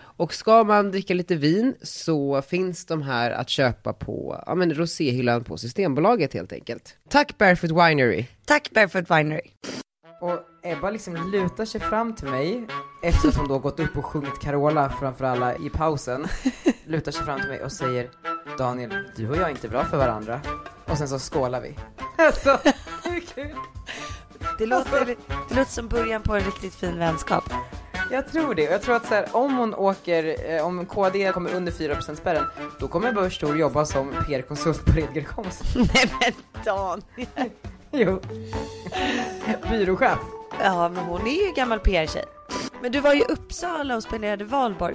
Och ska man dricka lite vin så finns de här att köpa på ja, men roséhyllan på Systembolaget helt enkelt. Tack Barefoot Winery! Tack Barefoot Winery. Och Ebba liksom lutar sig fram till mig efter att hon då gått upp och sjungit Carola framför alla i pausen. Lutar sig fram till mig och säger Daniel, du och jag är inte bra för varandra. Och sen så skålar vi. Alltså, hur kul? Det låter, det låter som början på en riktigt fin vänskap. Jag tror det. Jag tror att så här, om hon åker, eh, om KD kommer under 4% spärren, då kommer Thor jobba som PR-konsult på Redger Konst. Nej men Daniel. jo. Byråchef. Ja men hon är ju gammal PR-tjej. Men du var ju i Uppsala och spenderade valborg.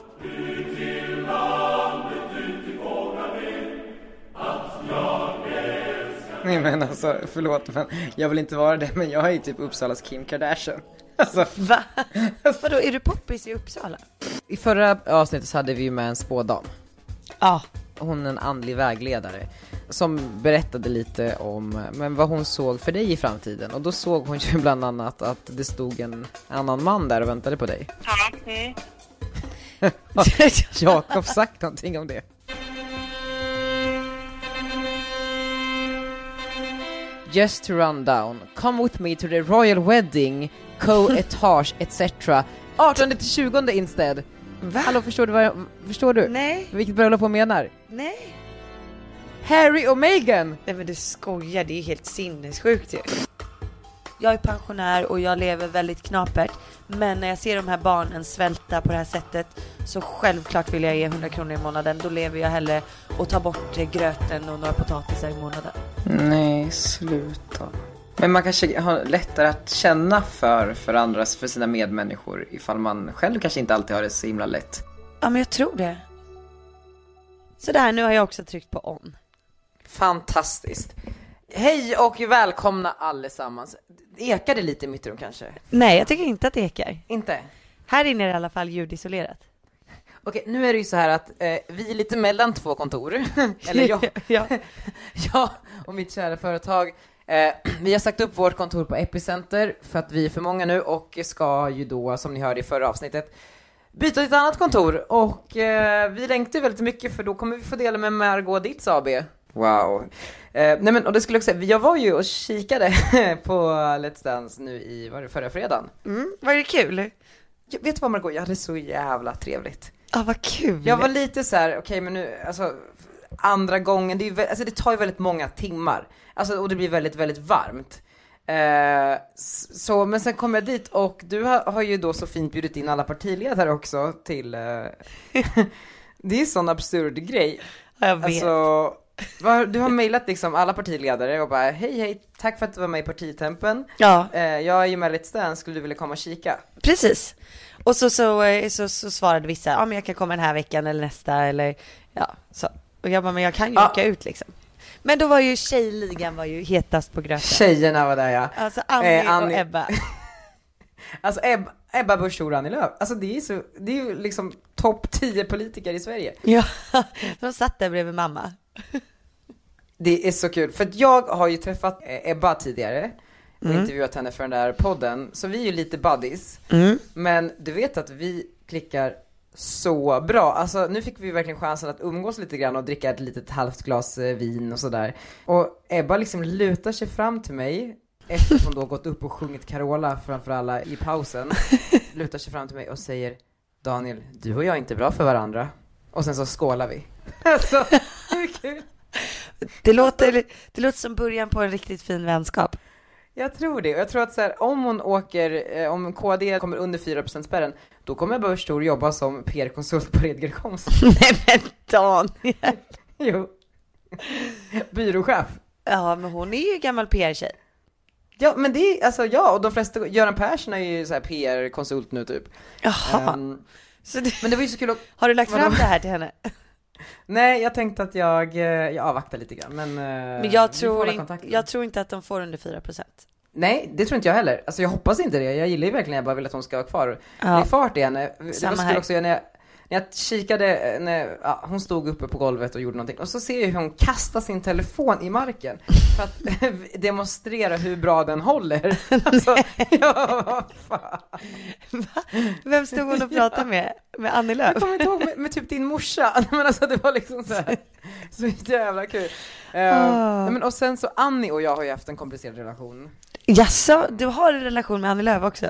Nej men alltså, förlåt men jag vill inte vara det, men jag är ju typ Uppsalas Kim Kardashian. Alltså, Va? Vadå, är du poppis i Uppsala? I förra avsnittet så hade vi ju med en spådam. Ja. Hon är en andlig vägledare som berättade lite om men vad hon såg för dig i framtiden. Och då såg hon ju bland annat att det stod en annan man där och väntade på dig. Ja. Mm. Har Jakob sagt någonting om det? Just to run down, come with me to the royal wedding, co-etage etc. 18 till 20 instead. Va? Hallå, förstår du vad jag, förstår du? Nej, Vilket bröllop hon menar? nej. Harry och Meghan! Nej men du skojar, det är helt sinnessjukt ju. Jag är pensionär och jag lever väldigt knapert. Men när jag ser de här barnen svälta på det här sättet så självklart vill jag ge 100 kronor i månaden. Då lever jag hellre och tar bort gröten och några potatisar i månaden. Nej, sluta. Men man kanske har lättare att känna för, för andras, för sina medmänniskor ifall man själv kanske inte alltid har det så himla lätt. Ja men jag tror det. Sådär, nu har jag också tryckt på on. Fantastiskt. Hej och välkomna allesammans. Ekar det lite i mitt rum kanske? Nej, jag tycker inte att det ekar. Inte? Här inne är det i alla fall ljudisolerat. Okej, nu är det ju så här att eh, vi är lite mellan två kontor. Eller jag, ja. jag och mitt kära företag. Eh, vi har sagt upp vårt kontor på Epicenter för att vi är för många nu och ska ju då, som ni hörde i förra avsnittet, byta till ett annat kontor. Och eh, vi längtar ju väldigt mycket för då kommer vi få dela med Margot Ditz AB. Wow. Eh, nej men, och det skulle jag också säga, jag var ju och kikade på Let's Dance nu i, var det förra fredagen? Mm, var det kul? Jag, vet du vad Margot, jag hade så jävla trevligt. Ja, vad kul. Jag var lite så här, okej men nu, alltså andra gången, det, är ju, alltså, det tar ju väldigt många timmar. Alltså, och det blir väldigt, väldigt varmt. Eh, så, men sen kom jag dit och du har, har ju då så fint bjudit in alla partiledare också till, eh, det är en sån absurd grej. Ja, jag vet. Alltså, du har mejlat liksom alla partiledare och bara hej hej, tack för att du var med i partitempen. ja, Eh, jag är ju med Let's Dance, skulle du vilja komma och kika? precis. Och så, så, eh, så, så svarade vissa, ja men jag kan komma den här veckan eller nästa eller ja, så. Och jag bara, men jag kan ju Ja. åka ut liksom. Men då var ju tjejligan var ju hetast på gröten. Tjejerna var där ja. Alltså Annie, Eh, Annie. och Ebba. Alltså Ebba, Ebba Busch Thor och Annie Lööf, alltså det är så, det är ju liksom topp 10 politiker i Sverige. Ja, de satt där bredvid mamma. Det är så kul, för att jag har ju träffat eh, Ebba tidigare och Mm. intervjuat henne för den där podden, så vi är ju lite buddies. Mm. Men du vet att vi klickar så bra, alltså nu fick vi verkligen chansen att umgås lite grann och dricka ett litet halvt glas eh, vin och sådär. Och Ebba liksom lutar sig fram till mig efter att hon då gått upp och sjungit Carola framför alla i pausen. Lutar sig fram till mig och säger Daniel, du och jag är inte bra för varandra. Och sen så skålar vi. Alltså, hur kul? Det låter, det låter som början på en riktigt fin vänskap. Jag tror det. Och jag tror att så här, om hon åker, eh, om KD kommer under 4% spärren, då kommer Busch Thor jobba som PR-konsult på Redger Konst. Nej men Daniel. jo. Byråchef. Ja men hon är ju gammal PR-tjej. Ja, men det är, alltså ja, och de flesta, Göran Persson är ju så här PR-konsult nu typ. Jaha. Så det, Men det var ju så kul att, har du lagt fram det här till henne? Nej jag tänkte att jag, eh, jag avvaktar lite grann men eh, Men jag tror, in, jag tror inte att de får under 4%. Nej, det tror inte jag heller. Alltså jag hoppas inte det. Jag gillar ju verkligen, jag bara vill att hon ska vara kvar. Det Ja. är fart i henne. Det Samma var så här. kul också när jag, när jag kikade, eh, när ja, hon stod uppe på golvet och gjorde någonting och så ser jag hur hon kastar sin telefon i marken för att demonstrera hur bra den håller. Alltså, ja, vad fan. Vem stod hon och pratade med? Med Annie Lööf? Jag kommer inte ihåg med, med typ din morsa, men alltså det var liksom så här, så jävla kul. Ah. nej, men och sen så Annie och jag har ju haft en komplicerad relation. Jaså, du har en relation med Annie Lööf också?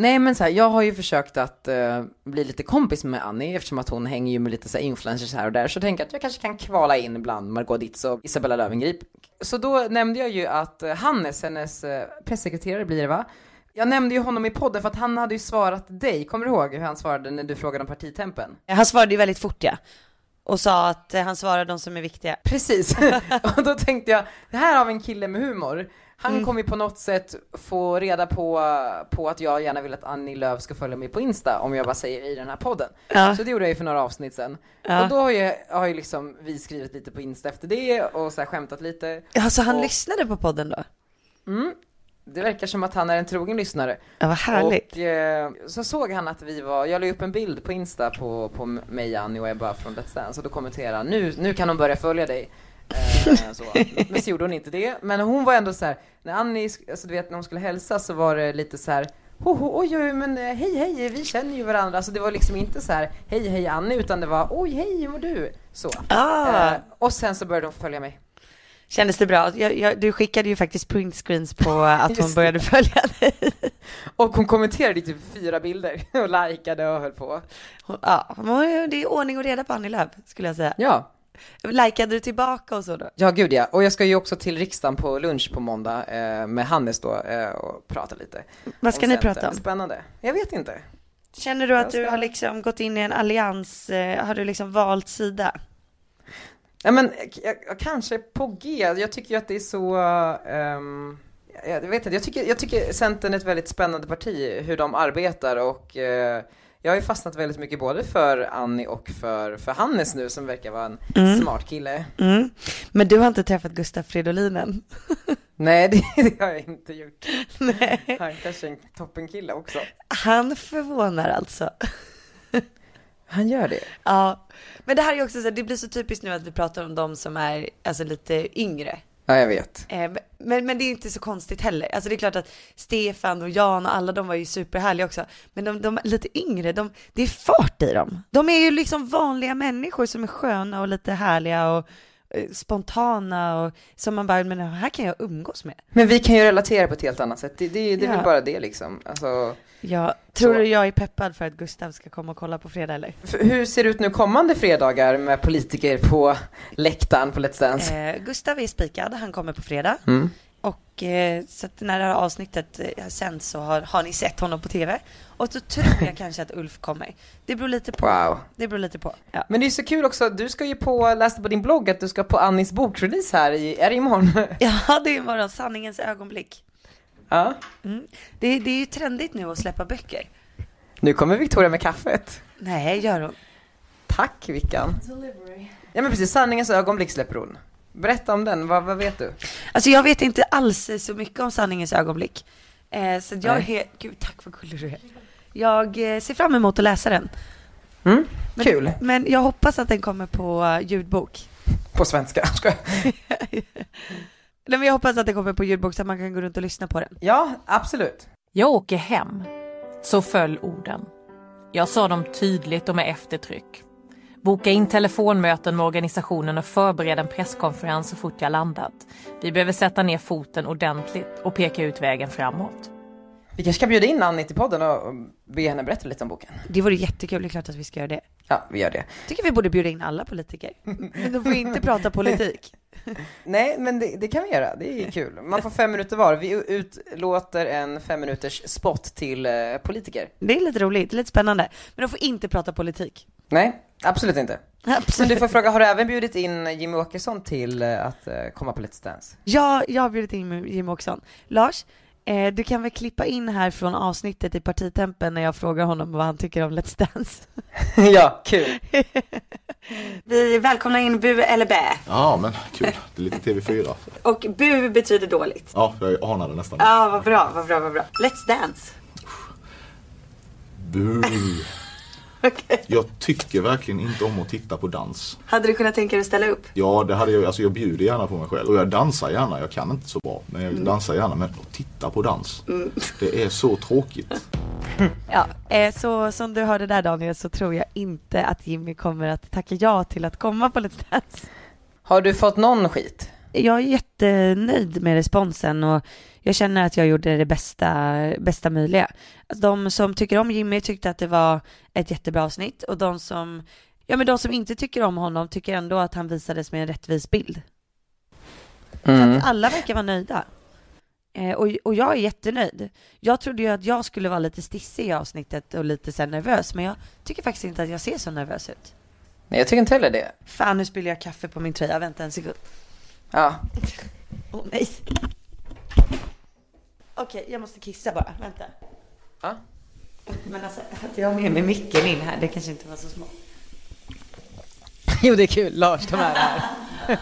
Nej men så här, jag har ju försökt att eh, bli lite kompis med Annie eftersom att hon hänger ju med lite så här influencers här och där så tänker jag att jag kanske kan kvala in bland Margot Ditz och Isabella Löwengrip. Så då nämnde jag ju att eh, Hannes, hennes eh, pressekreterare blir det va? Jag nämnde ju honom i podden för att han hade ju svarat dig, kommer du ihåg hur han svarade när du frågade om partitempen? Han svarade ju väldigt fort ja. Och sa att han svarar de som är viktiga. Precis, och då tänkte jag, det här har vi en kille med humor. Han kommer ju på något sätt få reda på, på att jag gärna vill att Annie Lööf ska följa mig på Insta om jag bara säger i den här podden. Ja. Så det gjorde jag ju för några avsnitt sen. Ja. Och då har ju, har ju liksom vi skrivit lite på Insta efter det och så här skämtat lite. Ja, så han Och- lyssnade på podden då? Mm. Det verkar som att han är en trogen lyssnare. Ja, vad härligt. Och eh, så såg han att vi var, jag la upp en bild på Insta på, på mig, Annie och Ebba från Let's Dance och då kommenterade han, nu, nu kan hon börja följa dig. Eh, så. Men så gjorde hon inte det. Men hon var ändå så här, när Annie, alltså du vet när hon skulle hälsa så var det lite så här, ho, ho, oj, oj, men eh, hej, hej, vi känner ju varandra. Alltså det var liksom inte så här, hej, hej Annie, utan det var, oj, hej, hur mår du? Så. Ah. Eh, och sen så började hon följa mig. Kändes det bra? Jag, jag, du skickade ju faktiskt printscreens på att hon började följa dig. Och hon kommenterade typ fyra bilder och likade och höll på. Hon- Ja, det är ordning och reda på Annie Lööf skulle jag säga. Ja, Likade du tillbaka och så då? Ja, gud ja. Och jag ska ju också till riksdagen på lunch på måndag eh, med Hannes då eh, och prata lite. Vad ska ni prata om? Spännande. Jag vet inte. Känner du att du har liksom gått in i en allians, eh, har du liksom valt sida? Ja, men jag, jag kanske på G. Jag tycker ju att det är så, ehm, jag vet inte, jag tycker, jag tycker Centern är ett väldigt spännande parti, hur de arbetar och eh, jag har ju fastnat väldigt mycket både för Annie och för, för Hannes nu som verkar vara en smart kille. Mm. Men du har inte träffat Gustaf Fridolin än? Nej, det, det har jag inte gjort. Nej. Han är kanske en toppenkille också. Han förvånar alltså. Han gör det. Ja, men det här är också så här, det blir så typiskt nu att vi pratar om de som är alltså lite yngre. Ja, jag vet. Eh, Men, men det är inte så konstigt heller. Alltså det är klart att Stefan och Jan och alla de var ju superhärliga också. Men de, de lite yngre, de, det är fart i dem. De är ju liksom vanliga människor som är sköna och lite härliga och eh, spontana och som man bara, men här kan jag umgås med. Men vi kan ju relatera på ett helt annat sätt. Det, det, det är Ja. väl bara det liksom. Alltså, Ja, tror Så. du jag är peppad för att Gustav ska komma och kolla på fredag eller? hur ser det ut nu kommande fredagar med politiker på läktaren på Let's Dance? Eh, Gustav är spikad, han kommer på fredag. Mm. Och eh, så att när det här avsnittet eh, sänds så har, har ni sett honom på TV. Och så tror jag kanske att Ulf kommer. Det beror lite på. Wow. Det beror lite på. Ja. Men det är så kul också, du ska ju på, läste på din blogg att du ska på Annis bokrelease här i, är det imorgon? ja, det är imorgon. Sanningens ögonblick. Ja. Mm. Det, det är ju trendigt nu att släppa böcker. Nu kommer Victoria med kaffet. Nej, gör hon. Tack Vickan. Ja men precis, Sanningens ögonblick släpper hon. Berätta om den, vad, vad vet du? Alltså jag vet inte alls så mycket om sanningens ögonblick. Eh, så jag Nej. är, gud tack vad gullig du är. Jag eh, ser fram emot att läsa den. Mm? Men, Kul. Men jag hoppas att den kommer på ljudbok. På svenska, ska jag? Nej men jag hoppas att den kommer på ljudbok så att man kan gå runt och lyssna på den. Ja, absolut. Jag åker hem. Så föll orden. Jag sa dem tydligt och med eftertryck. Boka in telefonmöten med organisationen och förbereda en presskonferens så fort jag landat. Vi behöver sätta ner foten ordentligt och peka ut vägen framåt. Vi kanske ska bjuda in Annie till podden och och be henne berätta lite om boken. Det vore jättekul, det är klart att vi ska göra det. Ja, vi gör det. tycker vi borde bjuda in alla politiker. Men de får inte prata politik. Nej, men det, det kan vi göra. Det är kul. Man får fem minuter var. Vi utlåter en fem minuters spot till eh, politiker. Det är lite roligt, lite spännande. Men de får inte prata politik. Nej, absolut inte. Men du Absolut. får fråga, har du även bjudit in Jimmy Åkesson till eh, att eh, komma på Let's Dance? Ja, jag har bjudit in Jim Åkesson. Lars, du kan väl klippa in här från avsnittet i partitempen när jag frågar honom vad han tycker om Let's Dance. ja, kul. Vi välkomnar in bu eller bä. Ja, men kul. Det är lite TV4. Och bu betyder dåligt. Ja, jag anade nästan. Ja, vad bra, vad bra, vad bra. Let's Dance. Bu. Okej. Jag tycker verkligen inte om att titta på dans. Hade du kunnat tänka dig att ställa upp? Ja, det hade jag. Alltså jag bjuder gärna på mig själv. Och jag dansar gärna. Jag kan inte så bra. Men jag dansar gärna. Men att titta på dans. Det är så tråkigt. Ja, eh, så som du hörde där Daniel så tror jag inte att Jimmy kommer att tacka ja till att komma på Let's Dance. Har du fått någon skit? Jag är jättenöjd med responsen och jag känner att jag gjorde det bästa, bästa möjliga. Alltså, De som tycker om Jimmy tyckte att det var ett jättebra avsnitt och de som, ja men de som inte tycker om honom tycker ändå att han visades med en rättvis bild. Så Mm. att alla verkar vara nöjda. Eh, och, och jag är jättenöjd. Jag trodde ju att jag skulle vara lite stissig i avsnittet och lite så nervös, men jag tycker faktiskt inte att jag ser så nervös ut. Nej, jag tycker inte heller det. Fan, nu spiller jag kaffe på min tröja. Vänta en sekund. Ja. Åh nej. Okej, jag måste kissa bara. Vänta. Ja. Men alltså, att jag har med mig micken in här, det kanske inte var så smart. Jo, det är kul. Lars, de är här.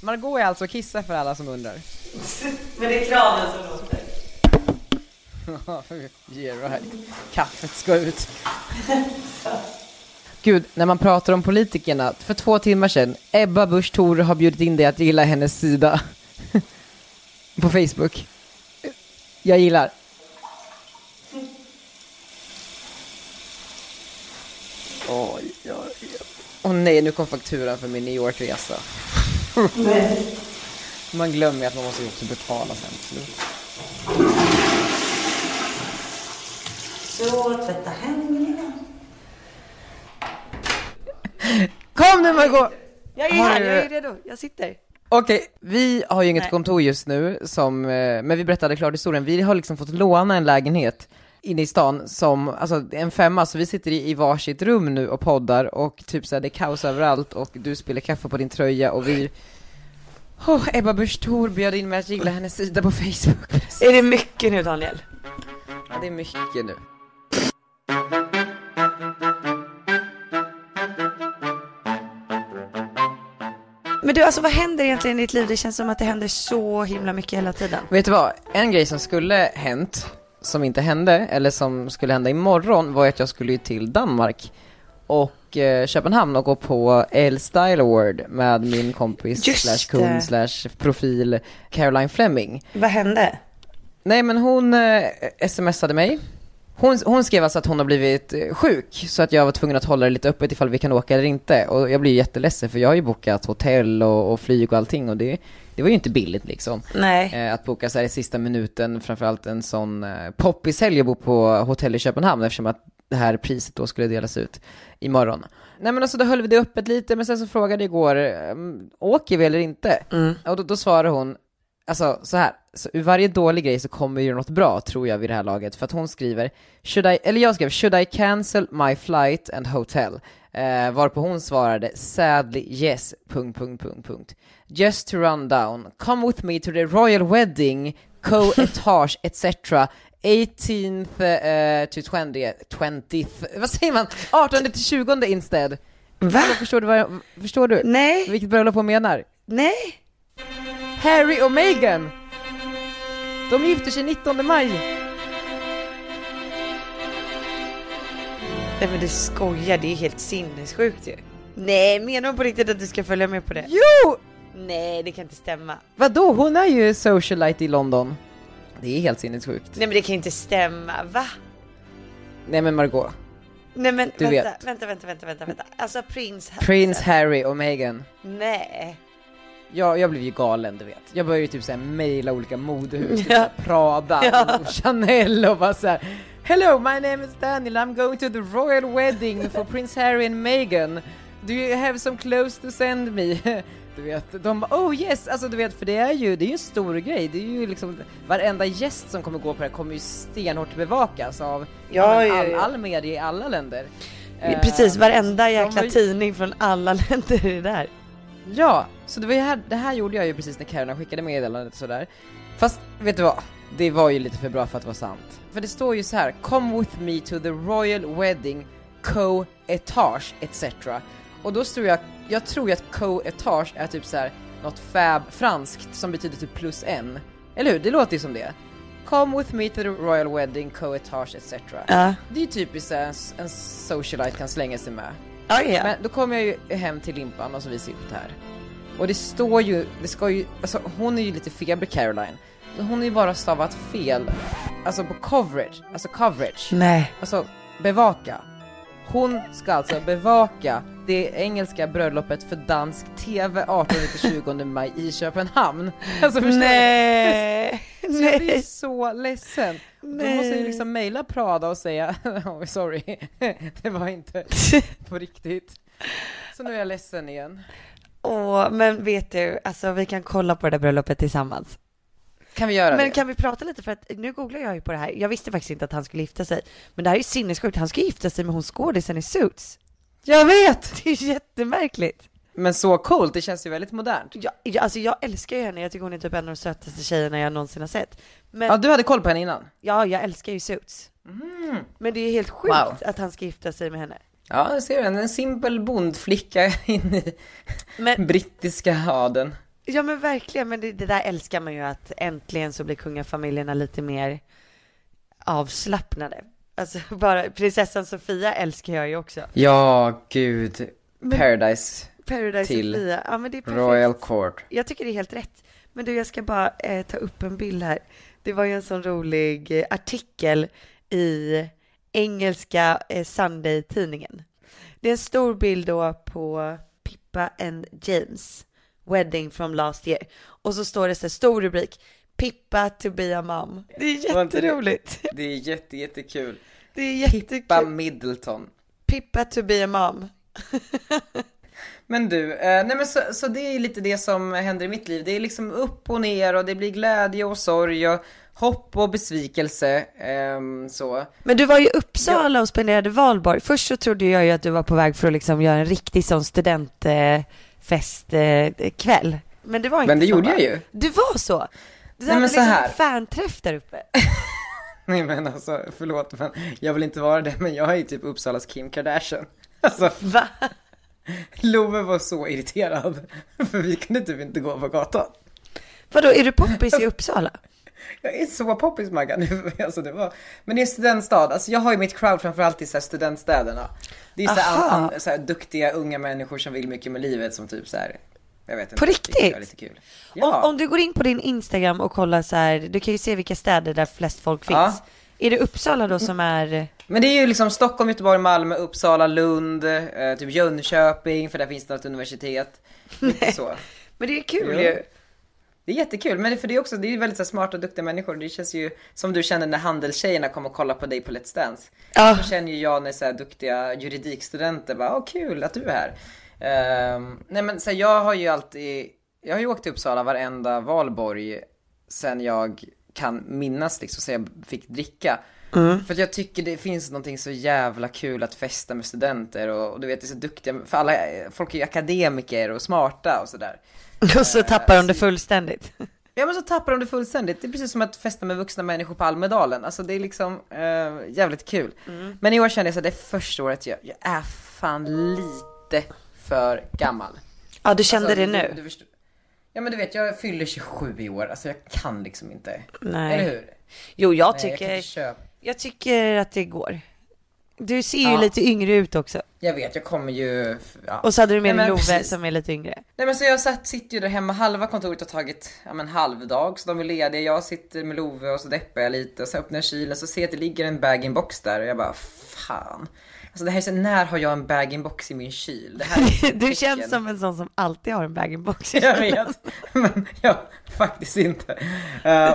Margot är alltså och kissar för alla som undrar. Men det är kranen som låter. Yeah, right. Kaffet ska ut. Gud, när man pratar om politikerna, för två timmar sedan, Ebba Busch Thor har bjudit in dig att gilla hennes sida. På Facebook. Jag gillar. Oj, oj, oj. Åh nej, nu kom fakturan för min New York-resa. Man glömmer att man måste ju också betala sen. Så, tvätta händerna. Kom nu Margot! Jag är här, jag är redo. Jag sitter. Okej, vi har ju inget Nej. kontor just nu, som, eh, men vi berättade klart historien. Vi har liksom fått låna en lägenhet inne i stan som, alltså en femma, så vi sitter i, i varsitt rum nu och poddar och typ såhär, det är kaos överallt och du spiller kaffe på din tröja och vi Oh, Ebba Busch Thor bjöd in mig att gilla hennes sida på Facebook. Är det mycket nu Daniel? Ja, det är mycket nu. Men du, alltså vad händer egentligen i ditt liv? Det känns som att det händer så himla mycket hela tiden. Vet du vad? En grej som skulle hänt, som inte hände, eller som skulle hända imorgon, var att jag skulle ju till Danmark och eh, Köpenhamn och gå på L Style Award med min kompis Just slash kund slash profil Caroline Fleming. Vad hände? Nej men hon eh, smsade mig. Hon, hon skrev alltså att hon har blivit eh, sjuk, så att jag var tvungen att hålla det lite öppet ifall vi kan åka eller inte. Och jag blir jätteledsen för jag har ju bokat hotell och, och flyg och allting och det, det var ju inte billigt liksom. Nej. Eh, att boka så här i sista minuten, framförallt en sån eh, poppishelg och bo på hotell i Köpenhamn eftersom att det här priset då skulle delas ut imorgon. Nej men alltså då höll vi det öppet lite, men sen så frågade jag igår, eh, åker vi eller inte? Mm. Och då, då svarade hon, alltså så här, så ur varje dålig grej så kommer ju något bra tror jag vid det här laget, för att hon skriver, should I, eller jag skrev, should I cancel my flight and hotel? Eh, varpå hon svarade, sadly yes, punkt, punkt, punkt, punkt. Just to run down, come with me to the royal wedding, co-etage, etc. 18th eh, to 20th, 20th, vad säger man? 18 till 20 instead. Va? Eller Förstår du vad jag, förstår du? Nej. Vilket bröllop hon menar? Nej. Harry och Meghan! De gifter sig 19 maj! Nej men du skojar, det är helt sinnessjukt ju. Nej, menar hon på riktigt att du ska följa med på det? Jo! Nej, det kan inte stämma. Vadå, hon är ju socialite i London. Det är helt sinnessjukt. Nej men det kan inte stämma, va? Nej men Margot, Nej men Du vänta, vet. vänta, vänta, vänta, vänta, vänta. Alltså prins... Prins Harry och Meghan. Nej. Jag, jag blev ju galen du vet. Jag började ju typ såhär mejla olika modehus, typ såhär Prada och Chanel och bara såhär Hello, my name is Daniel, I'm going to the royal wedding for Prince Harry and Meghan. Do you have some clothes to send me? Du vet, de bara oh yes, alltså du vet för det är ju, det är ju en stor grej, det är ju liksom varenda gäst som kommer gå på det här kommer ju stenhårt bevakas av Ja, ja, all, ja. all media i alla länder. Eh, Precis, varenda de jäkla ju- tidning från alla länder är där. Ja, så det var ju här, det här gjorde jag ju precis när Caroline skickade meddelandet och sådär. Fast, vet du vad? det var ju lite för bra för att vara sant. För det står ju så här: Come with me to the royal wedding co-etage etc. Och då tror jag, jag tror ju att co-etage är typ så här något fab franskt som betyder typ plus en. Eller hur? Det låter ju som det. Come with me to the royal wedding co-etage etc. Ja. Det är ju typiskt en, en socialite kan slänga sig med. Ja, ja. Men då kommer jag ju hem till Limpan och så visar jag upp det här. Och det står ju, det ska ju, alltså hon är ju lite feber Caroline. Hon är ju bara stavat fel, alltså på coverage, alltså coverage, Nej. alltså bevaka. Hon ska alltså bevaka det engelska bröllopet för dansk TV 18-20 maj i Köpenhamn. Alltså förstår du? Nej. Så jag blir så ledsen. Då Nej. måste jag ju liksom mejla Prada och säga oh, sorry, det var inte på riktigt. Så nu är jag ledsen igen. Åh, men vet du, alltså vi kan kolla på det där bröllopet tillsammans. Kan vi göra Men det? kan vi prata lite för att nu googlar jag ju på det här. Jag visste faktiskt inte att han skulle gifta sig. Men det här är ju sinnessjukt. Han ska gifta sig med hon skådisen i Suits. Jag vet! Det är jättemärkligt. Men så coolt, det känns ju väldigt modernt. Jag, jag, alltså jag älskar ju henne. Jag tycker hon är typ en av de sötaste tjejerna jag någonsin har sett. Men Ja, du hade koll på henne innan? ja, jag älskar ju Suits. Men det är helt sjukt Wow. att han ska gifta sig med henne. Ja, jag ser en, en simpel bondflicka in i Men brittiska adeln. Ja men verkligen, men det, det där älskar man ju att äntligen så blir kungafamiljerna lite mer avslappnade. Alltså bara prinsessan Sofia älskar jag ju också. Ja, gud. Paradise Paradise Till Sofia, ja men det är perfekt. Royal Court. Jag tycker det är helt rätt. Men du, jag ska bara eh, ta upp en bild här. Det var ju en sån rolig eh, artikel i engelska eh, Sunday-tidningen. Det är en stor bild då på Pippa and James wedding from last year. Och så står det så här, stor rubrik, Pippa to be a mom. Det är jätteroligt. Det är jätte, jättekul. Det är jättekul. Pippa Middleton. Pippa to be a mom. Men du, eh, nej men så, så det är lite det som händer i mitt liv. Det är liksom upp och ner och det blir glädje och sorg och hopp och besvikelse. ehm, så. Men du var ju i Uppsala och spenderade valborg. Först så trodde jag ju att du var på väg för att liksom göra en riktig sån studentfestkväll. Men det var inte Men det så, gjorde va? jag ju. Det var så? Du Nej, hade liksom här. fanträff där uppe. Nej men alltså, förlåt men jag vill inte vara det men jag är ju typ Uppsalas Kim Kardashian. Alltså, Va? Love var så irriterad. För vi kunde typ inte gå på gatan. Vadå, är du poppis i Uppsala? Jag är så poppis Maggan nu, alltså det var, men det är en studentstad, alltså jag har ju mitt crowd framförallt i så här studentstäderna. Det är så här, an, an, så här duktiga unga människor som vill mycket med livet som typ så här, jag vet inte. På riktigt? lite kul. Ja. Om, om du går in på din Instagram och kollar så här, du kan ju se vilka städer där flest folk finns. Ja. Är det Uppsala då som är... Men det är ju liksom Stockholm, Göteborg, Malmö, Uppsala, Lund, eh, typ Jönköping, för där finns det ett universitet. Mycket så. Men det är kul ju. Det är jättekul, men det, för det är också, det är väldigt så smarta och duktiga människor. Det känns ju som du känner när handelstjejerna kom och kollade på dig på Let's Dance. Ja. Så känner ju jag när så här duktiga juridikstudenter bara, åh kul att du är här. Ehm, nej men så här, jag har ju alltid, jag har ju åkt till Uppsala varenda valborg sen jag kan minnas liksom, så jag fick dricka. För att jag tycker det finns någonting så jävla kul att festa med studenter och, och du vet, det är så duktiga, för alla, folk är ju akademiker och smarta och sådär. Och så tappar de det fullständigt. Ja men så tappar de det fullständigt. Det är precis som att festa med vuxna människor på Almedalen. Alltså det är liksom eh, jävligt kul. Men i år kände jag så att det är första året jag, jag är fan lite för gammal. Ja, du kände Alltså, det nu? Du, du. Ja men du vet, jag fyller 27 i år. Alltså jag kan liksom inte. Nej. Eller hur? Jo, jag Nej, jag tycker, köpa. Jag tycker att det går. Du ser ju Ja. lite yngre ut också. Jag vet, jag kommer ju... Ja. Och så hade du med dig Love precis. som är lite yngre. Nej men så jag satt, sitter ju där hemma, halva kontoret har tagit ja, men halvdag så de är lediga. Jag sitter med Love och så deppar jag lite och så öppnar jag kylen så ser jag att det ligger en bag-in-box där och jag bara fan. Alltså det här är så, när har jag en bag-in-box i min kyl? Det här Du känns som en sån som alltid har en bag-in-box. Jag vet, men ja, faktiskt inte. Uh,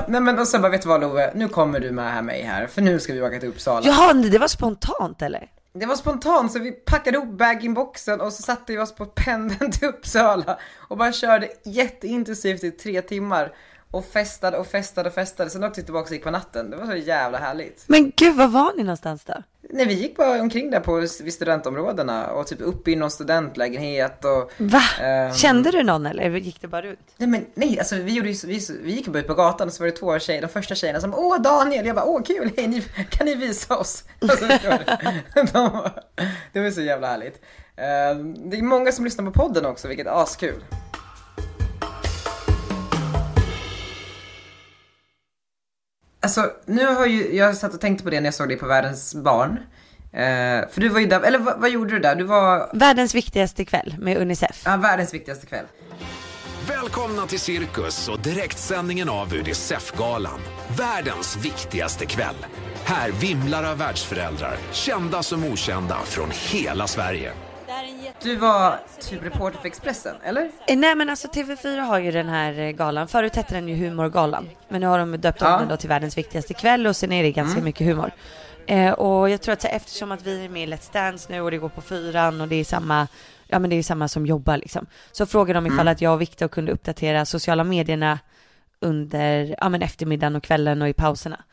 nej men och så bara, vet du vad Love, nu kommer du med här mig här, för nu ska vi åka till Uppsala. Jaha, det var spontant eller? Det var spontant så vi packade ihop bag-in-boxen och så satte vi oss på pendeln till Uppsala och bara körde jätteintensivt i tre timmar. Och festade och festade och festade. Sen åkte vi tillbaka och gick på natten. Det var så jävla härligt. Men gud, var var ni någonstans då? Nej, vi gick bara omkring där på, vid studentområdena och typ upp i någon studentlägenhet och... Va? Ehm. Kände du någon eller gick det bara runt? Nej men nej, alltså vi gjorde ju, vi, vi gick bara ut på gatan och så var det två tjejer, de första tjejerna som Åh Daniel! Jag bara Åh kul, hej, ni, kan ni visa oss? Alltså, de, var- det var så jävla härligt. Ehm, det är många som lyssnar på podden också, vilket är askul. Alltså, nu har ju, jag satt och tänkte på det när jag såg dig på Världens barn. Eh, för du var ju där, eller vad, vad gjorde du där? Du var, Världens viktigaste kväll med Unicef. ja, världens viktigaste kväll. Välkomna till Cirkus och direktsändningen av Unicef-galan. Världens viktigaste kväll. Här vimlar av världsföräldrar, kända som okända, från hela Sverige. Du var typ reporter för Expressen, eller? Eh, Nej men alltså TV4 har ju den här eh, galan, förut hette den ju Humorgalan. Men nu har de döpt om Ja. den då till världens viktigaste kväll och sen är det ganska mycket humor. Eh, och jag tror att så, eftersom att vi är med i Let's Dance nu och det går på fyran och det är samma, ja men det är samma som jobbar liksom. Så frågade de ifall att jag och Viktor kunde uppdatera sociala medierna under, ja men eftermiddagen och kvällen och i pauserna.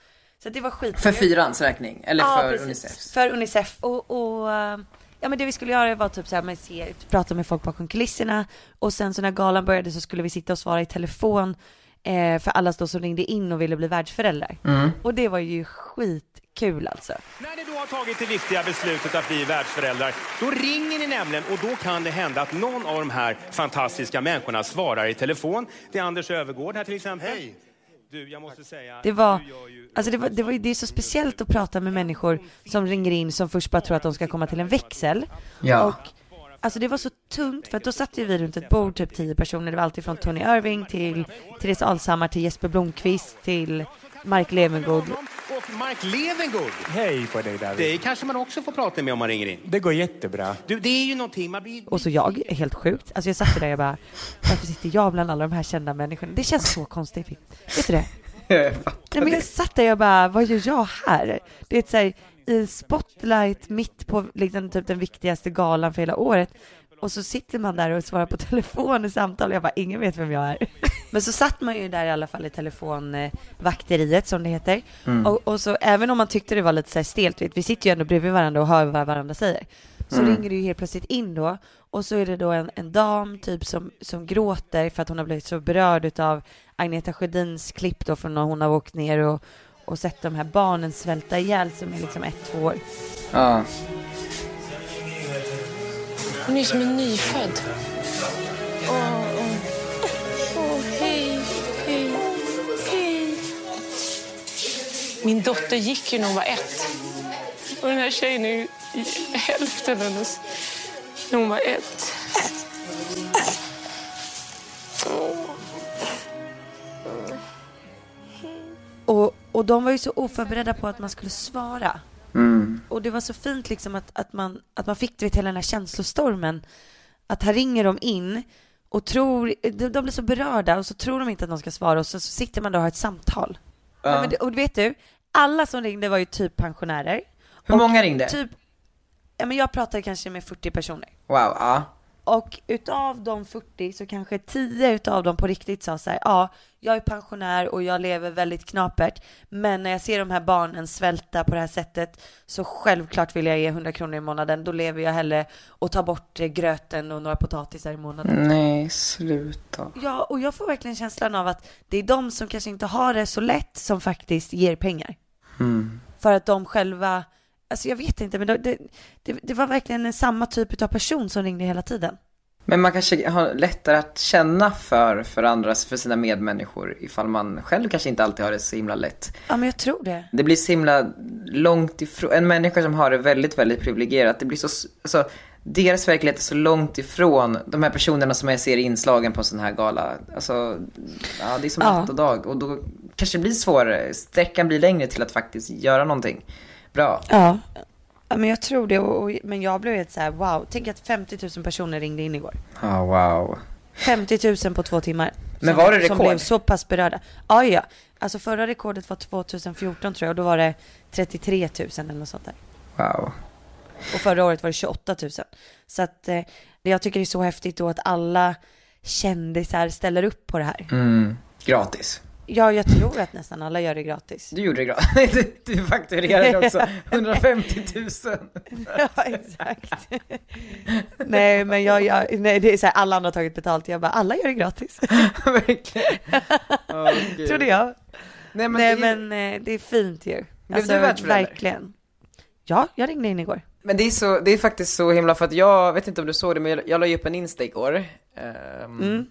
Så det var skit. För Fyrans räkning, eller Ja, för precis. Unicef? För Unicef. Och, och eh, ja, men det vi skulle göra var typ så här, man ser, prata med folk bakom kulisserna och sen så när galan började så skulle vi sitta och svara i telefon eh, för alla då som ringde in och ville bli världsföräldrar. Mm. Och det var ju skitkul alltså. När ni då har tagit det viktiga beslutet att bli världsföräldrar, då ringer ni nämligen och då kan det hända att någon av de här fantastiska människorna svarar i telefon. Det är Anders Övergård här till exempel. Hej! Du, jag måste säga... Det var, alltså det var, det var ju, det är så speciellt att prata med människor som ringer in som först bara tror att de ska komma till en växel. Ja. Och Alltså det var så tungt för att då satt ju vi runt ett bord, typ tio personer. Det var alltid från Tony Irving till Therese Alshammar till Jesper Blomqvist till Mark Levengood. Och Mark Levengood, Hej på dig David. det kanske man också får prata med om man ringer in. Det går jättebra. Du, det är ju någonting, man blir... Och så jag, helt sjukt. Alltså jag satt där och jag bara, varför sitter jag bland alla de här kända människorna? Det känns så konstigt. Vet du det? Nej men jag satt där och jag bara, vad gör jag här? Det är ett så här, i spotlight mitt på liksom, typ den viktigaste galan för hela året. Och så sitter man där och svarar på telefon i samtal och jag bara, ingen vet vem jag är. Men så satt man ju där i alla fall i telefonvakteriet som det heter. Och, och så även om man tyckte det var lite så här stelt, vi sitter ju ändå bredvid varandra och hör vad varandra säger. Så ringer det ju helt plötsligt in då och så är det då en, en dam typ som, som gråter för att hon har blivit så berörd utav Agneta Sjödins klipp då från när hon har åkt ner och, och sett de här barnen svälta ihjäl som är liksom ett, två år. Ja. Hon är som en nyfödd. Åh, hej, hej, hej. Min dotter gick ju när hon var ett. Och den här tjejen är hälften hennes när hon var ett. Och, och de var ju så oförberedda på att man skulle svara. Mm. Och det var så fint liksom att, att, man, att man fick du vet, hela den här känslostormen. Att här ringer de in och tror, de, de blir så berörda och så tror de inte att de ska svara och så, så sitter man där och har ett samtal. Ja. men och vet du, alla som ringde var ju typ pensionärer. Hur många ringde? Typ, ja men jag pratade kanske med 40 personer. Wow, ja. Och utav de 40 så kanske 10 utav dem på riktigt sa så här, ja, jag är pensionär och jag lever väldigt knapert, men när jag ser de här barnen svälta på det här sättet så självklart vill jag ge 100 kronor i månaden, då lever jag hellre och tar bort eh, gröten och några potatisar i månaden. Nej, sluta. Ja, och jag får verkligen känslan av att det är de som kanske inte har det så lätt som faktiskt ger pengar. För att de själva, alltså jag vet inte, men det, det, det, var verkligen samma typ av person som ringde hela tiden. Men man kanske har lättare att känna för, för andras, för sina medmänniskor ifall man själv kanske inte alltid har det så himla lätt. Ja, men jag tror det. Det blir så himla långt ifrån, en människa som har det väldigt, väldigt privilegierat, det blir så, alltså deras verklighet är så långt ifrån de här personerna som jag ser i inslagen på en sån här gala. Alltså, ja det är som Ja. natt och dag och då kanske det blir svårare, sträckan blir längre till att faktiskt göra någonting bra. Ja. ja, men jag tror det. Och, och, men jag blev helt så här, wow. Tänk att 50 000 personer ringde in igår. Ja, wow. 50 000 på två timmar. Men Som- var det Som rekord? blev så pass berörda. Ja, ja. Alltså förra rekordet var 2014 tror jag och då var det 33 000 eller något sånt där. Wow. Och förra året var det 28 000. Så att eh, det jag tycker det är så häftigt då att alla kändisar ställer upp på det här. Mm. Gratis. Ja, jag tror att nästan alla gör det gratis. Du gjorde det gratis. Du, du fakturerade också 150 000. Ja, exakt. nej, men jag, jag nej, det är så här, alla andra har tagit betalt. Jag bara, alla gör det gratis. Verkligen. Gud. Trodde jag. Nej men, nej, det, är- men eh, det är fint ju. Blev du världsförälder? Verkligen. Ja, jag ringde in igår. men det är så, det är faktiskt så himla för att jag vet inte om du såg det men jag, jag la ju upp en Insta igår. Ehm, Mm.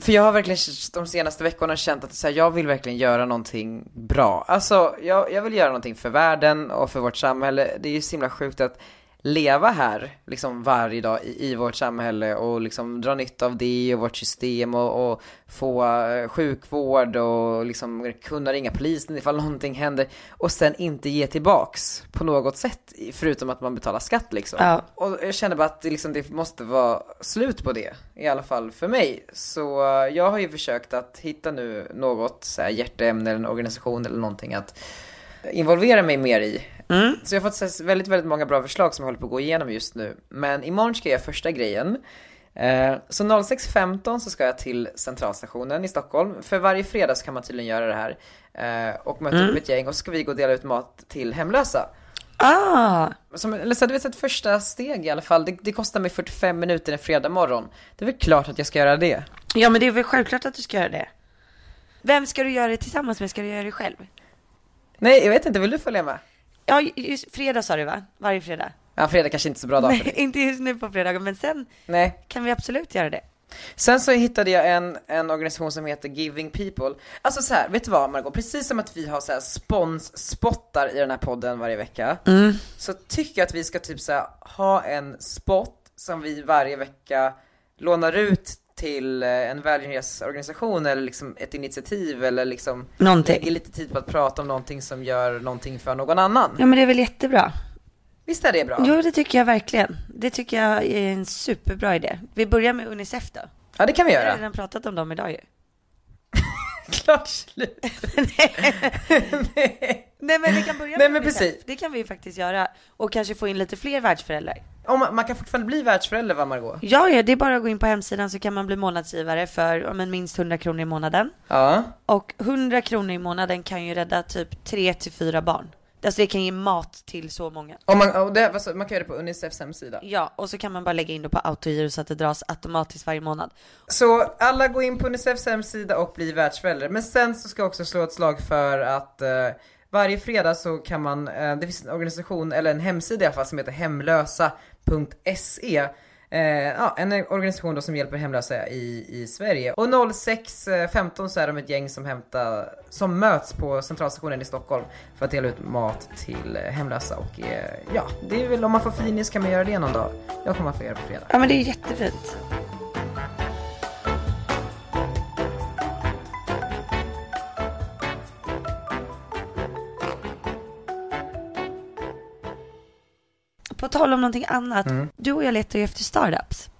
För jag har verkligen de senaste veckorna känt att så här, jag vill verkligen göra någonting bra. Alltså, jag, jag vill göra någonting för världen och för vårt samhälle. Det är ju så himla sjukt att leva här liksom varje dag i, i vårt samhälle och liksom dra nytta av det och vårt system och, och få eh, sjukvård och liksom kunna ringa polisen ifall någonting händer och sen inte ge tillbaks på något sätt förutom att man betalar skatt liksom. Ja. Och jag känner bara att det, liksom, det måste vara slut på det, i alla fall för mig. Så eh, jag har ju försökt att hitta nu något så här, hjärteämne eller en organisation eller någonting att involvera mig mer i. Mm. Så jag har fått väldigt, väldigt många bra förslag som jag håller på att gå igenom just nu. Men imorgon ska jag göra första grejen. Eh, Så 06.15 så ska jag till centralstationen i Stockholm. För varje fredag så kan man tydligen göra det här. eh, Och möta upp ett gäng och så ska vi gå och dela ut mat till hemlösa. Ah, Som, eller så, du vet, ett första steg i alla fall. Det, det kostar mig 45 minuter en fredag morgon. Det är väl klart att jag ska göra det. ja men det är väl självklart att du ska göra det. Vem ska du göra det tillsammans med? Ska du göra det själv? Nej, jag vet inte. Vill du följa med? Ja, just fredag sa du va? Varje fredag? Ja, fredag kanske inte är så bra dag för Nej, dig. inte just nu på fredagen, men sen Nej. kan vi absolut göra det. Sen så hittade jag en, en organisation som heter Giving People. Alltså så här, vet du vad Margot? Precis som att vi har så här spons-spottar i den här podden varje vecka. Så tycker jag att vi ska typ så här, ha en spot som vi varje vecka lånar ut till eh, en välgörenhetsorganisation eller liksom ett initiativ eller liksom Någonting. lägger lite tid på att prata om någonting som gör någonting för någon annan. Ja men det är väl jättebra. Visst är det bra? Jo det tycker jag verkligen. Det tycker jag är en superbra idé. Vi börjar med Unicef då. Ja det kan vi Jag har göra. redan pratat om dem idag ju. Klart slut. Nej men vi kan börja med Nej, men precis. Det kan vi ju faktiskt göra. Och kanske få in lite fler världsföräldrar. Om man, man kan fortfarande bli världsförälder va Margot? Ja, ja, det är bara att gå in på hemsidan så kan man bli månadsgivare för ja, men minst 100 kronor i månaden. Ja. Och 100 kronor i månaden kan ju rädda typ 3 till 4 barn. Alltså det kan ge mat till så många. Och man, och det, sa- man kan göra det på Unicefs hemsida. Ja, och så kan man bara lägga in det på autogiro så att det dras automatiskt varje månad. Så alla går in på Unicefs hemsida och blir världsförälder. Men sen så ska jag också slå ett slag för att eh, varje fredag så kan man, eh, det finns en organisation, eller en hemsida i alla fall som heter hemlösa.se. Eh, ja, en organisation då som hjälper hemlösa i, i Sverige. Och 06.15 så är de ett gäng som hämtar, som möts på centralstationen i Stockholm för att dela ut mat till hemlösa. Och eh, ja, det är väl om man får finis kan man göra det någon dag. Jag kommer att få göra det på fredag. Ja men det är jättefint. På tal om någonting annat. Du och jag letar ju efter startups.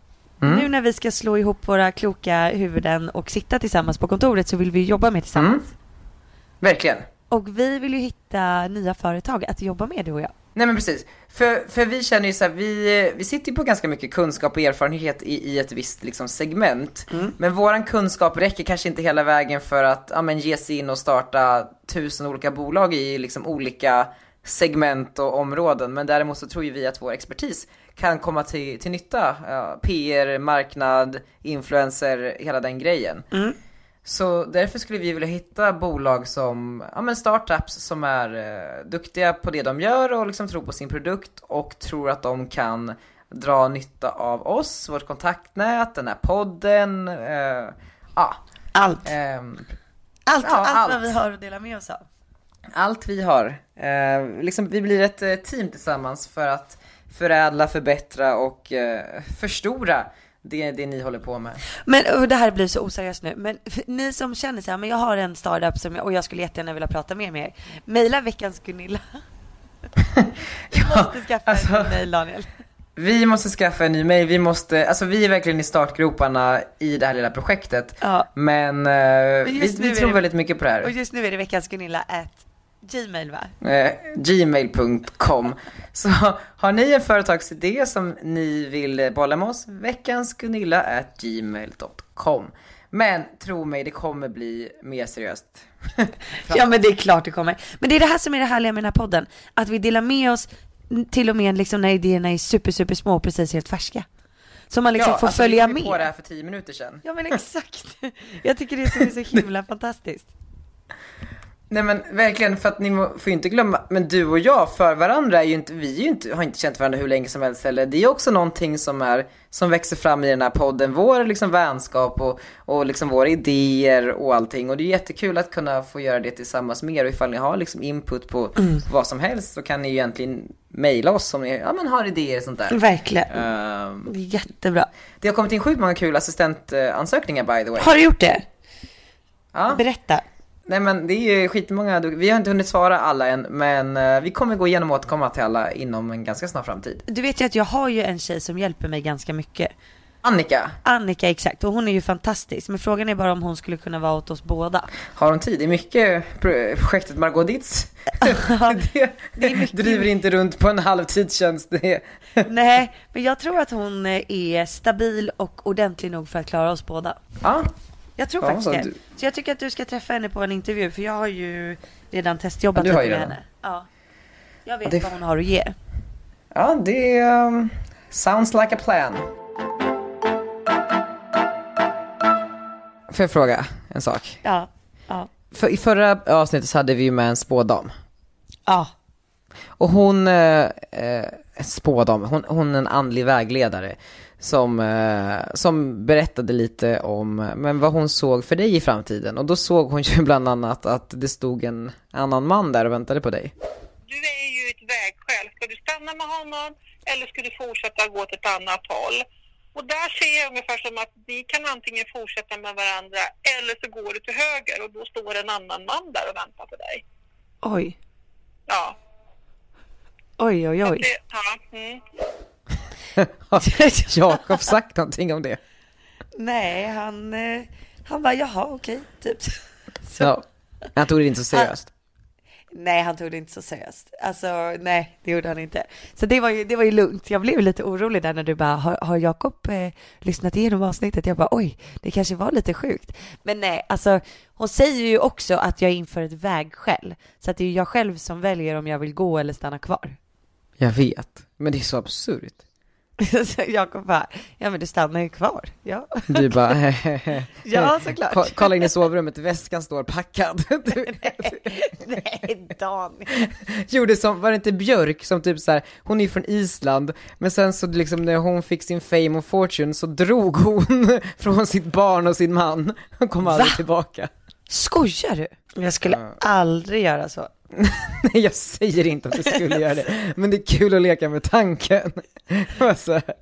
Nu när vi ska slå ihop våra kloka huvuden och sitta tillsammans på kontoret så vill vi jobba med tillsammans. Verkligen. Och vi vill ju hitta nya företag att jobba med du och jag. Nej men precis. För, för vi känner ju så här, vi, vi sitter ju på ganska mycket kunskap och erfarenhet i, i ett visst liksom, segment. Men våran kunskap räcker kanske inte hela vägen för att ja, men, ge sig in och starta tusen olika bolag i liksom, olika segment och områden. Men däremot så tror ju vi att vår expertis kan komma till, till nytta. Ja, PR, marknad, influencer, hela den grejen. Så därför skulle vi vilja hitta bolag som, ja men startups som är eh, duktiga på det de gör och liksom tror på sin produkt och tror att de kan dra nytta av oss, vårt kontaktnät, den här podden, eh, ja, Allt. ehm, Allt, Ja, allt, allt. vad vi har att dela med oss av. allt vi har. Eh, liksom, vi blir ett eh, team tillsammans för att förädla, förbättra och eh, förstora det, det ni håller på med. Men det här blir så oseriöst nu, men ni som känner så här, men jag har en startup som jag, och jag skulle jättegärna vilja prata mer med er. Maila veckans Gunilla. Vi måste skaffa alltså- en mail Daniel. Vi måste skaffa en ny mail, vi måste, alltså vi är verkligen i startgroparna i det här lilla projektet. Ja. Men, eh, vi, nu vi är tror väldigt mycket på det här. Och just nu är det veckans Gunilla at gmail va? Eh, gmail.com. Så har ni en företagsidé som ni vill bolla med oss, veckansgunilla at gmail.com. Men tro mig, det kommer bli mer seriöst. Ja men det är klart det kommer. Men det är det här som är det härliga med den här podden. Att vi delar med oss till och med liksom när idéerna är super super små och precis helt färska. Så man liksom ja, får alltså, följa vi kom ju med. på det här för tio minuter sedan. Ja men exakt. Jag tycker det är så, så himla fantastiskt. Nej men verkligen, för att ni får ju inte glömma, men du och jag för varandra är ju inte, vi är ju inte, har inte känt varandra hur länge som helst heller. Det är också någonting som är, som växer fram i den här podden, vår liksom vänskap och, och liksom våra idéer och allting. Och det är jättekul att kunna få göra det tillsammans med er och ifall ni har liksom input på vad som helst så kan ni ju egentligen mejla oss om ni ja, men har idéer och sånt där. Verkligen. Är jättebra. det har kommit in sjukt många kul assistentansökningar by the way. Har du gjort det? Ja. Berätta. Nej men det är ju skitmånga, vi har inte hunnit svara alla än men eh, vi kommer gå igenom och återkomma till alla inom en ganska snar framtid. Du vet ju att jag har ju en tjej som hjälper mig ganska mycket. Annika, Annika exakt och hon är ju fantastisk. Men frågan är bara om hon skulle kunna vara åt oss båda. har hon tid? Det är mycket pro- projektet Margot Ditz. det, det är mycket- driver inte runt på en halvtidstjänst. Nej, men jag tror att hon eh, är stabil och ordentlig nog för att klara oss båda. ja, Jag tror Ja, faktiskt så det. du- Så jag tycker att du ska träffa henne på en intervju för jag har ju redan testjobbat Ja, lite med henne. Ja. Jag vet det- vad hon har att ge. ja det um, sounds like a plan. Får jag fråga en sak? Ja. Ja. För, I förra avsnittet så hade vi ju med en spådam. Ja. Och hon, eh, eh, spådam, hon, hon är en andlig vägledare som, eh, som berättade lite om men vad hon såg för dig i framtiden. Och då såg hon ju bland annat att det stod en annan man där och väntade på dig. Du är ju ett vägskäl. Ska du stanna med honom eller ska du fortsätta gå åt ett annat håll? Och där ser jag ungefär som att ni kan antingen fortsätta med varandra eller så går du till höger och då står en annan man där och väntar på dig. Oj. Ja. Oj, oj, oj. Det, ja mm. Har Jakob sagt någonting om det? Nej, han, eh, han bara jaha, okej, typ. Så, Ja. Han tog det inte så seriöst. Nej, han tog det inte så seriöst. Alltså, nej, det gjorde han inte. Så det var ju, det var ju lugnt. Jag blev lite orolig där när du bara, har, har Jakob eh, lyssnat igenom avsnittet? Jag bara, oj, det kanske var lite sjukt. Men nej, alltså, hon säger ju också att jag är inför ett vägskäl. Så att det är ju jag själv som väljer om jag vill gå eller stanna kvar. Jag vet. Men det är så absurt. Jakob bara, ja men du stannar ju kvar. Ja, Du bara, ja såklart. Ko- Kolla in i sovrummet, väskan står packad. Du- nej, Daniel. gjorde som, var det inte Björk som typ så här, hon är ju från Island, men sen så liksom när hon fick sin fame och fortune så drog hon från sitt barn och sin man och kom aldrig Va? tillbaka. Skojar du? Jag skulle aldrig göra så. Nej jag säger inte att du skulle göra det, men det är kul att leka med tanken.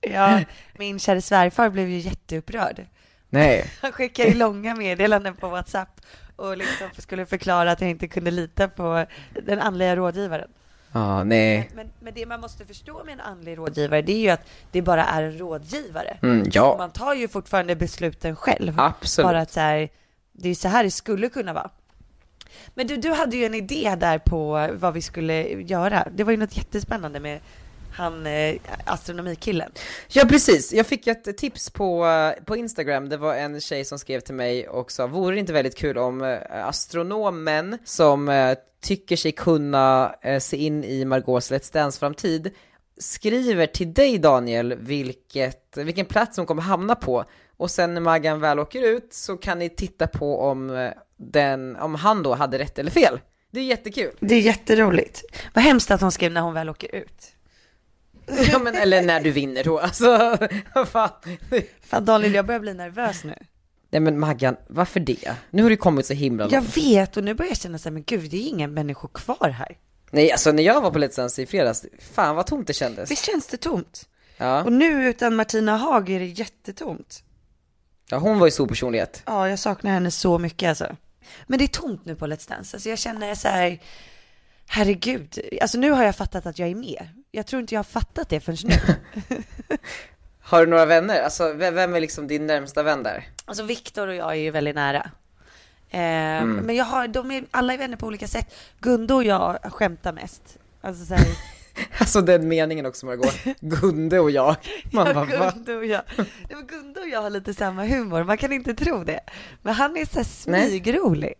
Ja, min kära svärfar blev ju jätteupprörd. nej, Han skickade långa meddelanden på WhatsApp och liksom skulle förklara att jag inte kunde lita på den andliga rådgivaren. ja nej, Men, men det man måste förstå med en andlig rådgivare, det är ju att det bara är en rådgivare. mm, ja, Man tar ju fortfarande besluten själv. absolut. Bara att så här, det är så här det skulle kunna vara. Men du, du hade ju en idé där på vad vi skulle göra. Det var ju något jättespännande med han eh, astronomikillen. Ja precis, jag fick ett tips på, på Instagram, det var en tjej som skrev till mig och sa, vore det inte väldigt kul om eh, astronomen som eh, tycker sig kunna eh, se in i Margaux Let's Dance-framtid skriver till dig Daniel vilket, vilken plats hon kommer hamna på och sen när Maggan väl åker ut så kan ni titta på om, eh, den, om han då hade rätt eller fel. Det är jättekul. Det är jätteroligt. Vad hemskt att hon skrev när hon väl åker ut. Ja men eller när du vinner då, alltså fan. Fan Daniel, jag börjar bli nervös nu. Nej men Maggan, varför det? Nu har det kommit så himla långt. Jag vet och nu börjar jag känna så här, men gud det är inga människor kvar här. Nej alltså när jag var på Let's i fredags, fan vad tomt det kändes. Visst känns det tomt? Ja. Och nu utan Martina Haag är det jättetomt. ja, hon var ju stor personlighet. Ja, jag saknar henne så mycket alltså. Men det är tomt nu på Let's Dance. Alltså jag känner så här, herregud. Alltså nu har jag fattat att jag är med. Jag tror inte jag har fattat det förrän nu. Har du några vänner? Alltså vem är liksom din närmsta vän där? Alltså Viktor och jag är ju väldigt nära. Eh, Men jag har, de är, alla är vänner på olika sätt. Gundo och jag skämtar mest. Alltså så här, Alltså den meningen också Margot, Gunde och jag. Man bara, va? Gunde och jag. Nej, men Gunde och jag har lite samma humor, man kan inte tro det. Men han är så smygrolig.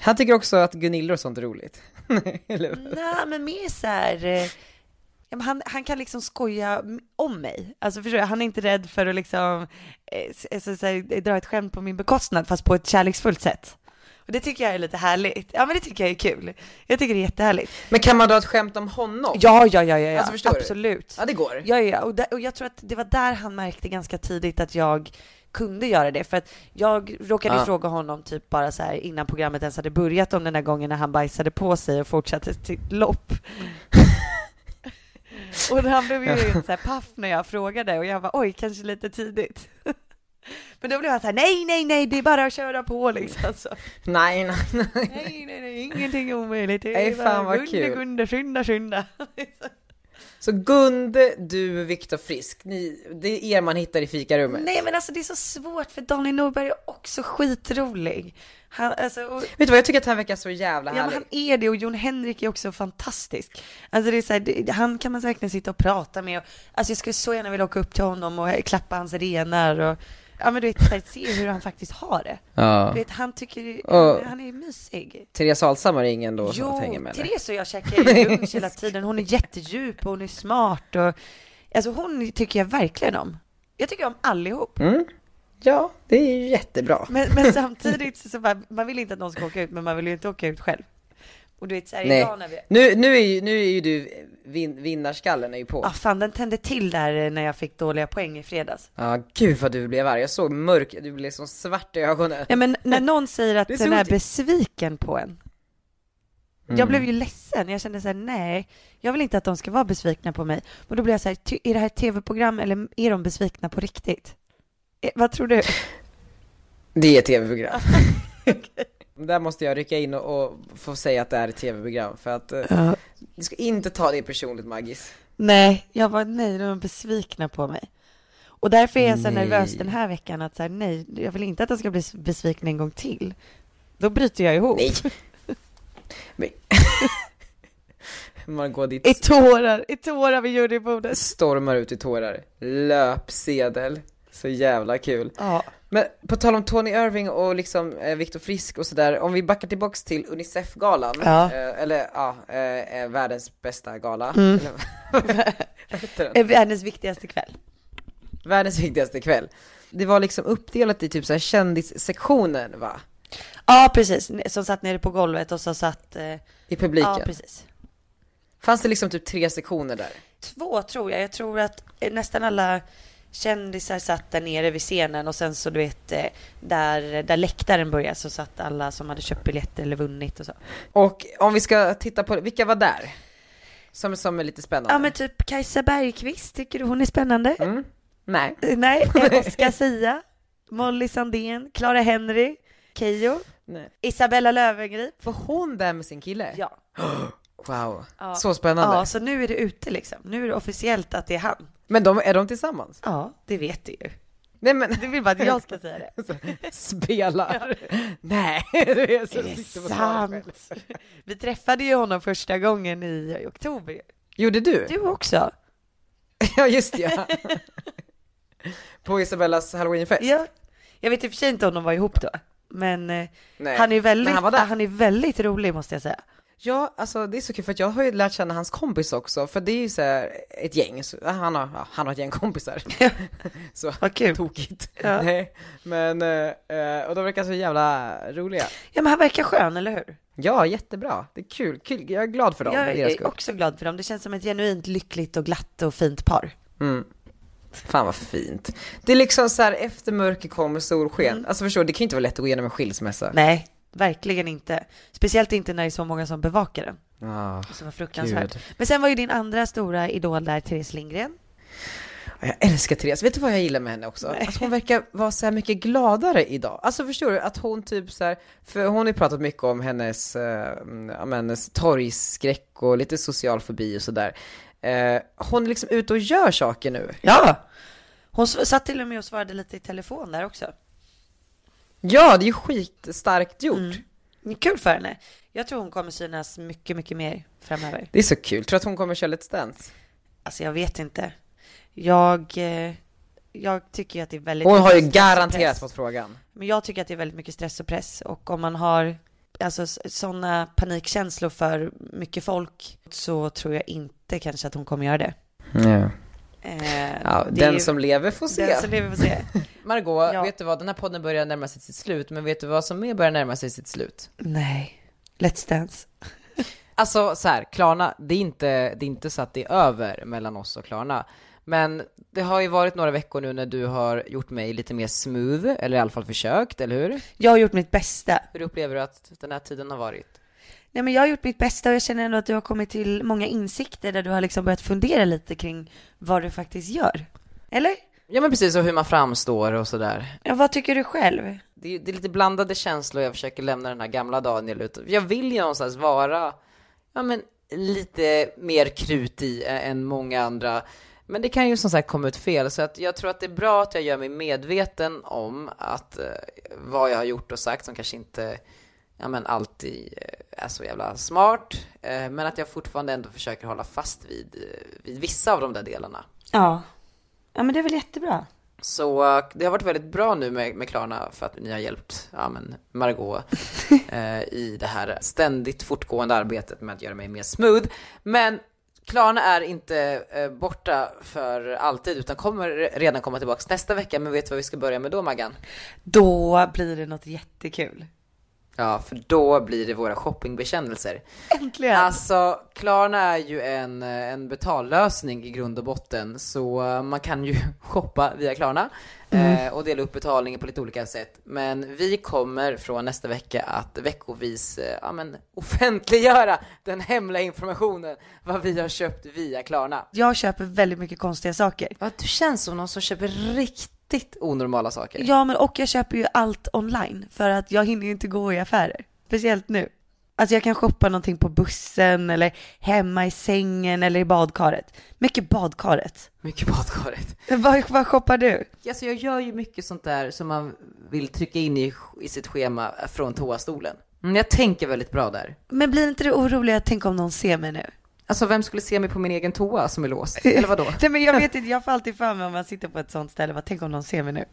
Han tycker också att Gunilla och sånt är roligt. Nej, men mer så här... eh, Ja, han, han kan liksom skoja om mig. Alltså förstår du? Han är inte rädd för att liksom eh, alltså, så här, dra ett skämt på min bekostnad, fast på ett kärleksfullt sätt. Och det tycker jag är lite härligt. Ja, men det tycker jag är kul. Jag tycker det är jättehärligt. Men kan man dra ett skämt om honom? Ja, ja, ja, ja, ja. Alltså, förstår du? absolut. Ja, det går. Ja, ja, och, där, och jag tror att det var där han märkte ganska tidigt att jag kunde göra det, för att jag råkade Ja. fråga honom typ bara så här innan programmet ens hade börjat om den där gången när han bajsade på sig och fortsatte sitt lopp. och han blev ju helt så här paff när jag frågade och jag var oj, kanske lite tidigt. Men då blev han så här, nej, nej, nej, det är bara att köra på liksom. Så. Nej, nej, nej. Nej, nej, nej, ingenting är omöjligt. Det är Nej, fan, vad Gunde, kul. Gunde, skynda, skynda. Så Gunde, du, Viktor Frisk, ni, det är er man hittar i fikarummet. Nej men alltså det är så svårt för Daniel Norberg är också skitrolig. Han, alltså, och, Vet du vad, jag tycker att han verkar så jävla ja, men härlig. han är det och Jon Henrik är också fantastisk. Alltså det är så här, det, han kan man verkligen sitta och prata med. Och, alltså jag skulle så gärna vilja åka upp till honom och klappa hans renar och ja men du vet, så här, se hur han faktiskt har det. Ja. Du vet, han tycker, Och- han är mysig. Therese Alshammar är ingen då som hänger med eller? Therese och jag käkar ju lunch hela tiden. Hon är jättedjup och hon är smart och alltså hon tycker jag verkligen om. Jag tycker om allihop. Mm. Ja, det är ju jättebra. Men, men samtidigt så bara, man vill inte att någon ska åka ut, men man vill ju inte åka ut själv. Och du vet såhär, Nej. idag när vi... Nu, nu, är ju, nu är ju du, vin, vinnarskallen är ju på. Ah, fan, den tände till där när jag fick dåliga poäng i fredags. Ja, gud vad du blev arg. Jag såg mörk, du blev så svart i ögonen. Ja, men när någon säger att den är besviken på en. Mm. Jag blev ju ledsen, jag kände såhär, nej, jag vill inte att de ska vara besvikna på mig. Och då blev jag såhär, är det här ett tv-program eller är de besvikna på riktigt? Eh, vad tror du? Det är ett tv-program. Där måste jag rycka in och, och få säga att det är ett tv-program för att eh, Ja. du ska inte ta det personligt Maggis. Nej, jag var nej, de är besvikna på mig. Och därför är jag så Nej. nervös den här veckan att så här, nej, jag vill inte att de ska bli besvikna en gång till. Då bryter jag ihop. Nej. Men... Man går I tårar, i tårar vid jurybordet. stormar ut i tårar. Löpsedel. Så jävla kul. Ja. Men på tal om Tony Irving och liksom eh, Viktor Frisk och sådär, om vi backar tillbaks till Unicef-galan, Ja. eh, eller ja, eh, eh, världens bästa gala, Mm. eller? Är Världens viktigaste kväll. Världens viktigaste kväll. Det var liksom uppdelat i typ så här kändissektionen va? Ja, precis. Som satt nere på golvet och så satt... Eh, I publiken. ja, precis. Fanns det liksom typ tre sektioner där? Två tror jag. Jag tror att eh, nästan alla kändisar satt där nere vid scenen och sen så du vet eh, där, där läktaren började så satt alla som hade köpt biljetter eller vunnit och så. Och om vi ska titta på, vilka var där? Som, som är lite spännande? Ja men typ Kajsa Bergqvist, tycker du hon är spännande? Mm. Nej. Eh, Nej, Oscar Sia, Molly Sandén, Clara Henry, Keyyo, Nej. Isabella Löwengrip. Var hon där med sin kille? Ja. Wow, Ja. så spännande. Ja, så nu är det ute liksom. Nu är det officiellt att det är han. Men de, är de tillsammans? Ja, det vet du ju. Nej men, Du vill bara att jag ska säga det. spelar. Nej, det är så Är det sant? Vi träffade ju honom första gången i, oktober. Gjorde du? Du också? Ja just det, ja. På Isabellas halloweenfest? Ja. Jag vet i och för sig inte om de var ihop då. Men eh, Nej. han är väldigt, han var där. han är väldigt rolig måste jag säga. Ja, alltså det är så kul för att jag har ju lärt känna hans kompis också, för det är ju så här ett gäng, så, han, har, ja, han har ett gäng kompisar. så Vad kul. tokigt. Ja. Nej, men, eh, eh, och de verkar så jävla roliga. Ja men han verkar skön, eller hur? Ja, jättebra. Det är kul, kul. jag är glad för dem. Jag är skull. också glad för dem. Det känns som ett genuint lyckligt och glatt och fint par. Mm. Fan vad fint. Det är liksom så här efter mörker kommer solsken. Mm. Alltså förstår det kan ju inte vara lätt att gå igenom en skilsmässa. Nej, verkligen inte. Speciellt inte när det är så många som bevakar den. Ah, Så var fruktansvärt. Gud. Men sen var ju din andra stora idol där, Therese Lindgren. Jag älskar Therese. Vet du vad jag gillar med henne också? Nej. Att hon verkar vara så här mycket gladare idag. Alltså förstår du? Att hon typ så här, för hon har ju pratat mycket om hennes, men hennes torgskräck och lite social fobi och sådär. Eh, hon är liksom ute och gör saker nu. Ja! Hon satt till och med och svarade lite i telefon där också. Ja, det är ju skitstarkt gjort. Mm. Kul för henne. Jag tror hon kommer synas mycket, mycket mer framöver. Det är så kul. Tror att hon kommer köra Let's Dance? Alltså jag vet inte. Jag, eh, jag tycker ju att det är väldigt Hon har ju garanterat fått frågan. Men jag tycker att det är väldigt mycket stress och press och om man har alltså sådana panikkänslor för mycket folk så tror jag inte kanske att hon kommer göra det. Ja. Eh, Ja, den ju- som lever får se. Den som lever får se. Margot, Ja. vet du vad? Den här podden börjar närma sig sitt slut, men vet du vad som mer börjar närma sig sitt slut? Nej. Let's Dance. Alltså så här, Klarna, det är, inte, det är inte så att det är över mellan oss och Klarna. Men det har ju varit några veckor nu när du har gjort mig lite mer smooth, eller i alla fall försökt, eller hur? Jag har gjort mitt bästa. Hur upplever du att den här tiden har varit? Nej men jag har gjort mitt bästa och jag känner ändå att du har kommit till många insikter där du har liksom börjat fundera lite kring vad du faktiskt gör. Eller? Ja men precis, och hur man framstår och sådär. Ja, vad tycker du själv? Det är, det är lite blandade känslor, jag försöker lämna den här gamla Daniel ut. Jag vill ju någonstans vara, ja men lite mer krut i än många andra. Men det kan ju som sagt komma ut fel, så att jag tror att det är bra att jag gör mig medveten om att eh, vad jag har gjort och sagt som kanske inte, ja men alltid eh, är så jävla smart. Eh, men att jag fortfarande ändå försöker hålla fast vid, eh, vid vissa av de där delarna. Ja. Ja men det är väl jättebra. Så det har varit väldigt bra nu med, med Klarna för att ni har hjälpt ja, men Margot eh, i det här ständigt fortgående arbetet med att göra mig mer smooth. Men Klarna är inte eh, borta för alltid utan kommer redan komma tillbaka nästa vecka. Men vet du vad vi ska börja med då Maggan? Då blir det något jättekul. Ja, för då blir det våra shoppingbekännelser. Äntligen! Alltså, Klarna är ju en, en betallösning i grund och botten, så man kan ju shoppa via Klarna eh, och dela upp betalningen på lite olika sätt. Men vi kommer från nästa vecka att veckovis eh, ja, men, offentliggöra den hemliga informationen vad vi har köpt via Klarna. Jag köper väldigt mycket konstiga saker. Ja, du känns som någon som köper riktigt onormala saker. Ja men och jag köper ju allt online för att jag hinner ju inte gå i affärer. Speciellt nu. Alltså jag kan shoppa någonting på bussen eller hemma i sängen eller i badkaret. Mycket badkaret. Mycket badkaret. Vad, vad shoppar du? Alltså jag gör ju mycket sånt där som man vill trycka in i, i sitt schema från toastolen. Mm, jag tänker väldigt bra där. Men blir inte du orolig att tänka om någon ser mig nu? Alltså vem skulle se mig på min egen toa som är låst? Eller vadå? Nej men jag vet inte, jag får alltid för mig om man sitter på ett sånt ställe, vad tänk om någon ser mig nu?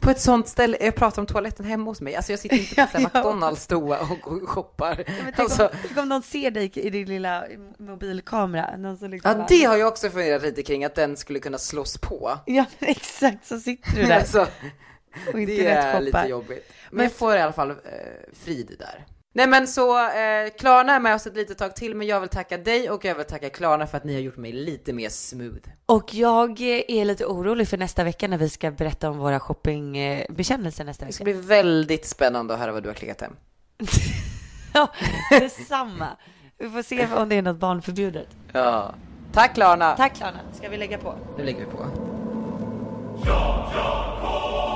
På ett sånt ställe, jag pratar om toaletten hemma hos mig. Alltså jag sitter inte på Ja, ja, ja. McDonalds toa och, och shoppar. Men tänk, Alltså, om, tänk om någon ser dig i din lilla mobilkamera. Någon som liksom ja bara- det har jag också funderat lite kring, att den skulle kunna slås på. Ja men exakt, så sitter du där Alltså, det är lite jobbigt. Men Men- jag får i alla fall eh, frid där. Nej men så, eh, Klarna är med oss ett litet tag till, men jag vill tacka dig och jag vill tacka Klarna för att ni har gjort mig lite mer smooth. Och jag är lite orolig för nästa vecka när vi ska berätta om våra shoppingbekännelser nästa Det ska vecka. bli väldigt spännande att höra vad du har klickat hem. Ja, detsamma. Vi får se om det är något barnförbjudet. Ja. Tack Klarna! Tack Klarna, ska vi lägga på? Nu lägger vi på. Ett